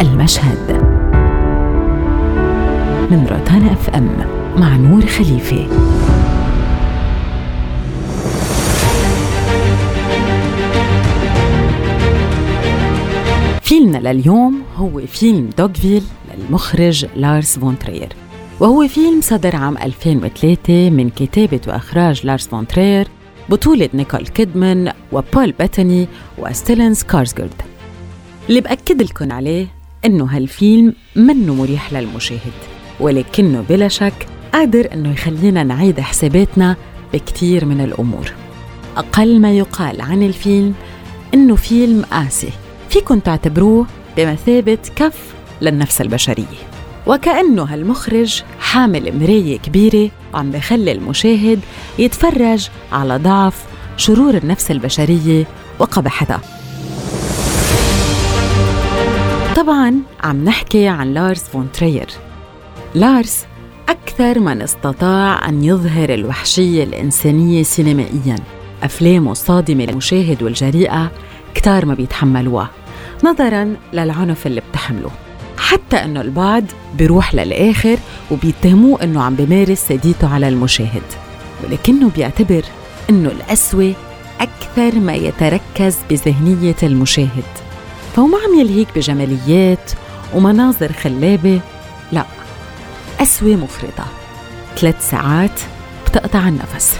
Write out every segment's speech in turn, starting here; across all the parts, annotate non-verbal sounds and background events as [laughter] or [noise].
المشهد. من روتانا أف أم مع نور خليفه فيلمنا لليوم هو فيلم دوغفيل للمخرج لارس فون ترير. وهو فيلم صدر عام 2003 من كتابة وإخراج لارس فون ترير بطولة نيكول كيدمان وبول بيتاني وستيلن سكارسجارد اللي بأكد لكم عليه إنه هالفيلم منه مريح للمشاهد ولكنه بلا شك قادر إنه يخلينا نعيد حساباتنا بكتير من الأمور. أقل ما يقال عن الفيلم إنه فيلم قاسي فيكن تعتبروه بمثابة كف للنفس البشرية. وكأنه هالمخرج حامل مراية كبيرة وعم بخلي المشاهد يتفرج على ضعف شرور النفس البشرية وقبحتها. طبعا عم نحكي عن لارس فون ترير لارس أكثر من استطاع أن يظهر الوحشية الإنسانية سينمائياً. أفلامه الصادمة للمشاهد والجريئة كتار ما بيتحملوها نظراً للعنف اللي بتحمله. حتى أنه البعض بيروح للآخر وبيتهموه أنه عم بمارس سديته على المشاهد ولكنه بيعتبر أنه الأسوة أكثر ما يتركز بذهنية المشاهد. فهو ما عم يلهيك بجماليات ومناظر خلابة لا أسوة مفرطة. ثلاث ساعات بتقطع النفس.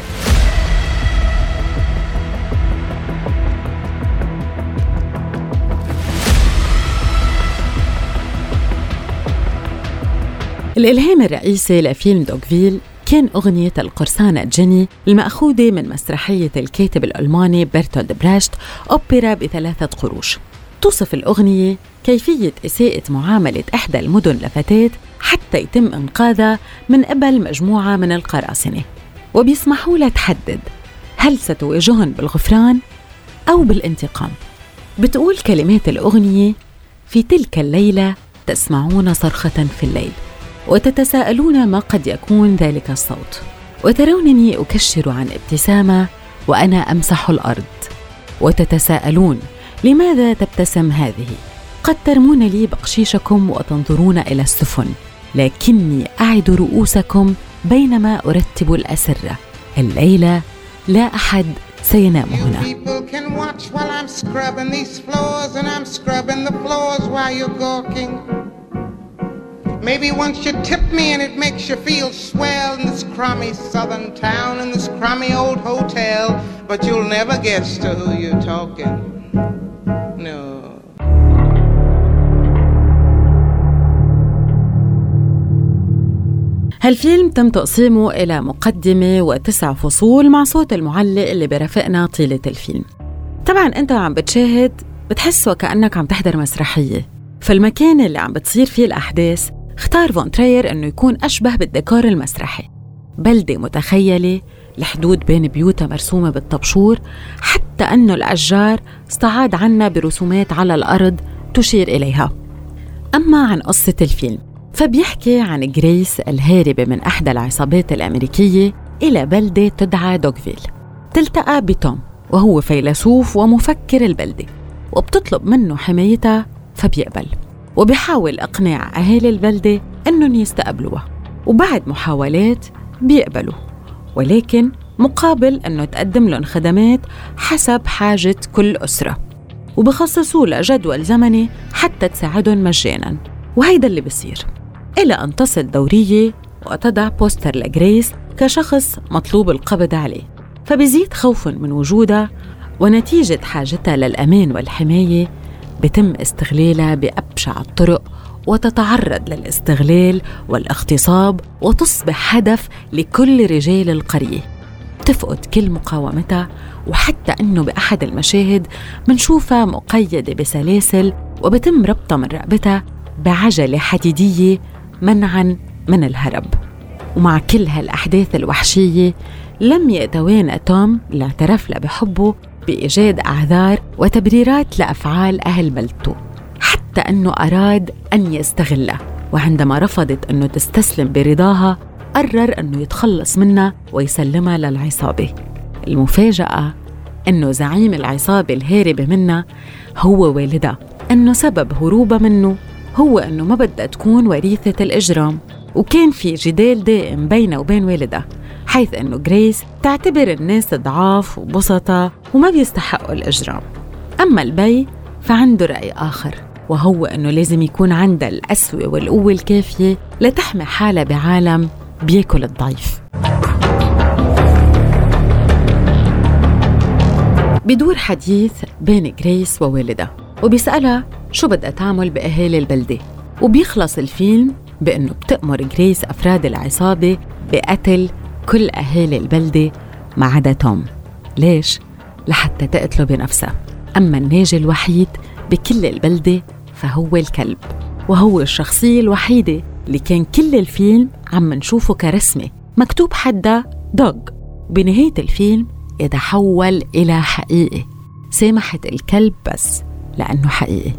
الإلهام الرئيسي لفيلم دوغفيل كان أغنية القرصانة جيني المأخوذة من مسرحية الكاتب الألماني برتولد براشت أوبرا بثلاثة قروش. توصف الأغنية كيفية إساءة معاملة إحدى المدن لفتاة حتى يتم إنقاذها من قبل مجموعة من القراصنة. وبيسمحوا لها تحدد هل ستواجههم بالغفران أو بالانتقام. بتقول كلمات الأغنية في تلك الليلة تسمعون صرخة في الليل وتتساءلون ما قد يكون ذلك الصوت. وترونني أكشر عن ابتسامة وأنا أمسح الأرض. وتتساءلون لماذا تبتسم هذه؟ قد ترمون لي بقشيشكم وتنظرون إلى السفن لكني أعد رؤوسكم بينما أرتب الاسره الليلة لا أحد سينام هنا. Maybe once you tip me and it makes you feel swell in this crummy southern town in this crummy old hotel, but you'll never guess to who you're talking. No. هالفيلم تم تقسيمه إلى مقدمة وتسع فصول مع صوت المعلق اللي برافقنا طيلة الفيلم طبعا أنت عم بتشاهد بتحس وكأنك عم تحضر مسرحية فالمكان اللي عم بتصير فيه الأحداث اختار فون ترير أنه يكون أشبه بالديكور المسرحي بلدة متخيلة الحدود بين بيوتها مرسومة بالطبشور حتى أنه الأشجار استعاض عنها برسومات على الأرض تشير إليها. أما عن قصة الفيلم فبيحكي عن جريس الهاربة من أحدى العصابات الأمريكية إلى بلدة تدعى دوغفيل. تلتقى بتوم وهو فيلسوف ومفكر البلدة وبتطلب منه حمايتها فبيقبل وبحاول إقناع أهالي البلدة أنهم يستقبلوها وبعد محاولات بيقبلوا. ولكن مقابل أنه تقدم لهم خدمات حسب حاجة كل أسرة. وبخصصوا لها جدول زمني حتى تساعدهم مجانا. وهيدا اللي بصير. إلى أن تصل دورية وتضع بوستر لجريس كشخص مطلوب القبض عليه. فبزيد خوف من وجودها ونتيجة حاجتها للأمان والحماية بتم استغلالها بأبشع الطرق وتتعرض للاستغلال والاغتصاب وتصبح هدف لكل رجال القرية. تفقد كل مقاومتها وحتى أنه بأحد المشاهد منشوفها مقيدة بسلاسل وبتم ربطها من رقبتها بعجلة حديدية منعا من الهرب. ومع كل هالأحداث الوحشية لم يتوانى توم اللي اعترف له بحبه بإيجاد أعذار وتبريرات لأفعال أهل بلدته حتى أنه أراد أن يستغلها وعندما رفضت أنه تستسلم برضاها قرر أنه يتخلص منها ويسلمها للعصابة. المفاجأة أنه زعيم العصابة الهاربة منها هو والدها. أنه سبب هروبها منه هو أنه ما بدها تكون وريثة الإجرام. وكان في جدال دائم بينه وبين والدها حيث أنه جريس تعتبر الناس ضعاف وبسطة وما بيستحقوا الإجرام. أما البي فعنده رأي آخر وهو أنه لازم يكون عندها الأسوة والقوة الكافية لتحمي حالها بعالم بيأكل الضعيف. بدور حديث بين جريس ووالدها وبيسألها شو بدها تعمل بأهالي البلدة وبيخلص الفيلم بأنه بتأمر جريس أفراد العصابة بقتل كل أهالي البلدة ما عدا توم. ليش؟ لحتى تقتله بنفسها أما الناجي الوحيد بكل البلدة فهو الكلب وهو الشخصية الوحيدة اللي كان كل الفيلم عم نشوفه كرسمة مكتوب حدا dog. بنهاية الفيلم يتحول إلى حقيقي سامحت الكلب بس لأنه حقيقي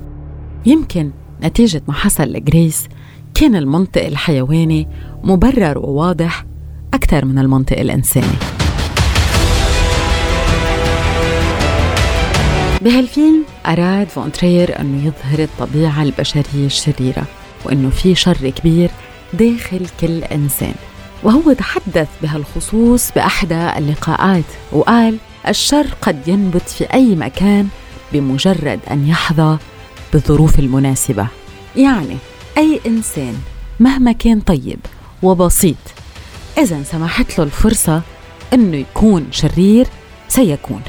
يمكن نتيجة ما حصل لجريس كان المنطق الحيواني مبرر وواضح أكثر من المنطق الإنساني. بهالفيلم أراد فونترير أنه يظهر الطبيعة البشرية الشريرة وأنه في شر كبير داخل كل إنسان. وهو تحدث بهالخصوص بأحدى اللقاءات وقال الشر قد ينبت في أي مكان بمجرد أن يحظى بالظروف المناسبة. يعني أي إنسان مهما كان طيب وبسيط إذا سمحت له الفرصة أنه يكون شرير سيكون.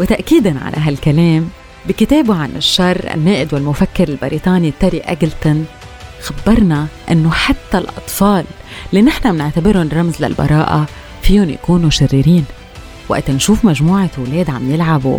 وتأكيدا على هالكلام بكتابه عن الشر النائد والمفكر البريطاني تيري أجلتون خبرنا أنه حتى الأطفال اللي نحن بنعتبرهم رمز للبراءة فيهم يكونوا شريرين. وقت نشوف مجموعة أولاد عم يلعبوا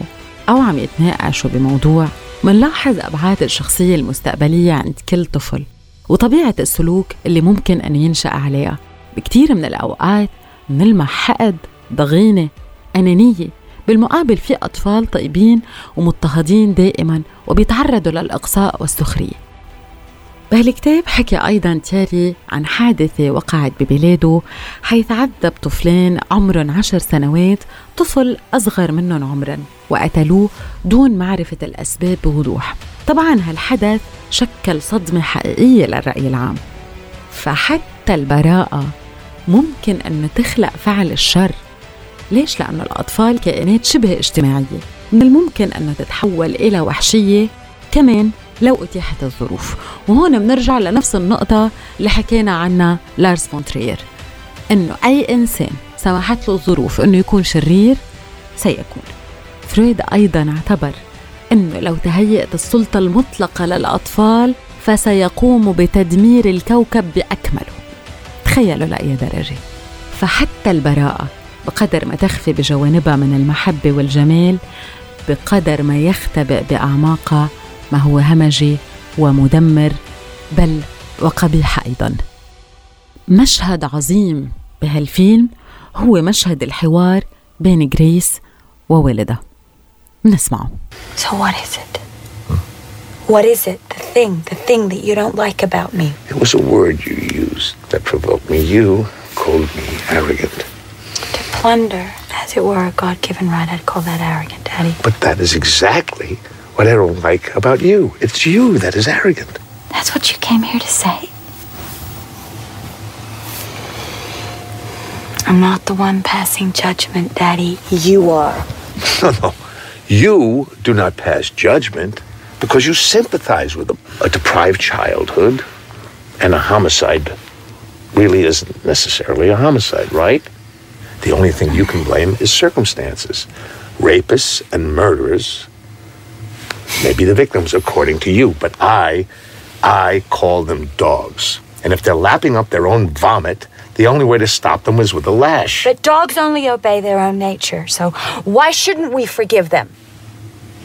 أو عم يتناقشوا بموضوع منلاحظ أبعاد الشخصية المستقبلية عند كل طفل وطبيعة السلوك اللي ممكن أن ينشأ عليها. بكتير من الأوقات نلمح حقد ضغينة أنانية بالمقابل في أطفال طيبين ومضطهدين دائما وبيتعرضوا للإقصاء والسخرية. بهالكتاب حكي أيضا تيري عن حادثة وقعت ببلاده حيث عذب طفلين عمرهم عشر سنوات طفل أصغر منهم عمرا وقتلوه دون معرفة الأسباب بوضوح. طبعا هالحدث شكل صدمة حقيقية للرأي العام. فحتى البراءة ممكن أن تخلق فعل الشر. ليش؟ لأن الأطفال كائنات شبه اجتماعية. من الممكن أن تتحول إلى وحشية كمان لو أتيحت الظروف. وهون بنرجع لنفس النقطة اللي حكينا عنها لارس فونترير إنه أي إنسان سمحت له الظروف إنه يكون شرير سيكون. فرويد أيضا اعتبر إنه لو تهيأت السلطة المطلقة للأطفال فسيقوم بتدمير الكوكب بأكمله. تخيلوا لأي درجة. فحتى البراءة بقدر ما تخفي بجوانبها من المحبة والجمال بقدر ما يختبئ بأعماقها ما هو همجي ومدمر بل وقبيح أيضا مشهد عظيم بهالفيلم هو مشهد الحوار بين جريس ووالدها نسمعه So what is it? What is it? The thing, the thing that you don't like about me? It was a word you used that provoked me. You called me arrogant. Plunder, as it were a God-given right, I'd call that arrogant, Daddy. But that is exactly what I don't like about you. It's you that is arrogant. That's what you came here to say? I'm not the one passing judgment, Daddy. You are. [laughs] No, no. You do not pass judgment because you sympathize with them. A deprived childhood and a homicide really isn't necessarily a homicide, right? The only thing you can blame is circumstances. Rapists and murderers may be the victims according to you, but I, I call them dogs. And if they're lapping up their own vomit, the only way to stop them is with a lash. But dogs only obey their own nature, so why shouldn't we forgive them?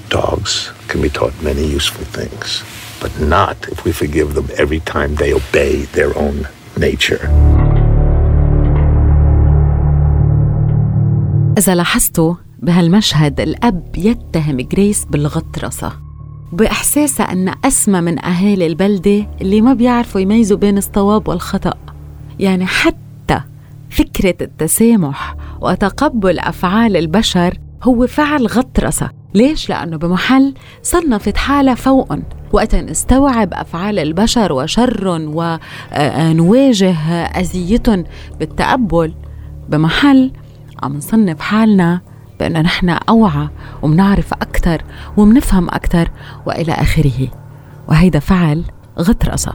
Dogs can be taught many useful things, but not if we forgive them every time they obey their own nature. إذا لاحظتوا بهالمشهد الأب يتهم جريس بالغطرسة بإحساسها أن أسمى من أهالي البلدة اللي ما بيعرفوا يميزوا بين الصواب والخطأ. يعني حتى فكرة التسامح وتقبل أفعال البشر هو فعل غطرسة. ليش؟ لأنه بمحل صنفت حالها فوقهم وقت نستوعب أفعال البشر وشرهم ونواجه أذيتهم بالتقبل. بمحل عم نصنف حالنا بأنه نحن أوعى ومنعرف أكثر ومنفهم أكثر وإلى آخره. وهيدا فعل غطرسة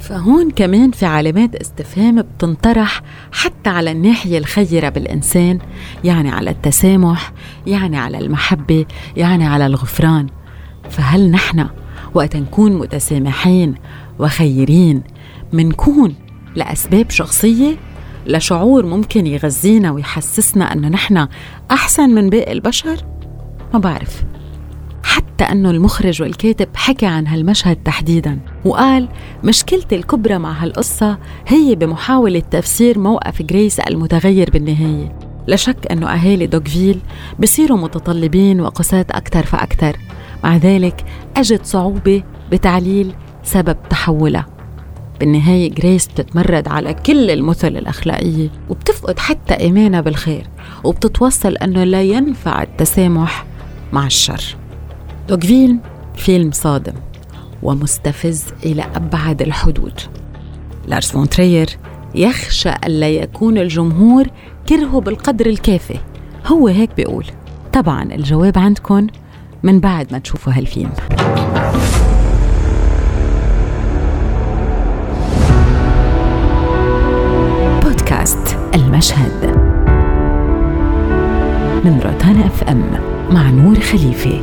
فهون كمان في علامات استفهام بتنطرح حتى على الناحية الخيرة بالإنسان يعني على التسامح يعني على المحبة يعني على الغفران. فهل نحن وقت نكون متسامحين وخيرين منكون لأسباب شخصية؟ لشعور ممكن يغذينا ويحسسنا أنه نحن أحسن من باقي البشر؟ ما بعرف. حتى أنه المخرج والكاتب حكى عن هالمشهد تحديدا وقال مشكلتي الكبرى مع هالقصة هي بمحاولة تفسير موقف جريس المتغير بالنهاية. لا شك أنه أهالي دوغفيل بصيروا متطلبين وقساة أكثر فأكثر مع ذلك أجد صعوبة بتعليل سبب تحولها. بالنهاية جريس بتتمرد على كل المثل الأخلاقية وبتفقد حتى إيمانها بالخير وبتتوصل أنه لا ينفع التسامح مع الشر. دوغفيل فيلم صادم ومستفز إلى أبعد الحدود. لارس فون ترير يخشى ألا يكون الجمهور كرهه بالقدر الكافي. هو هيك بيقول. طبعا الجواب عندكم من بعد ما تشوفوا هالفيلم. المشهد. من روتانا أف أم مع نور خليفه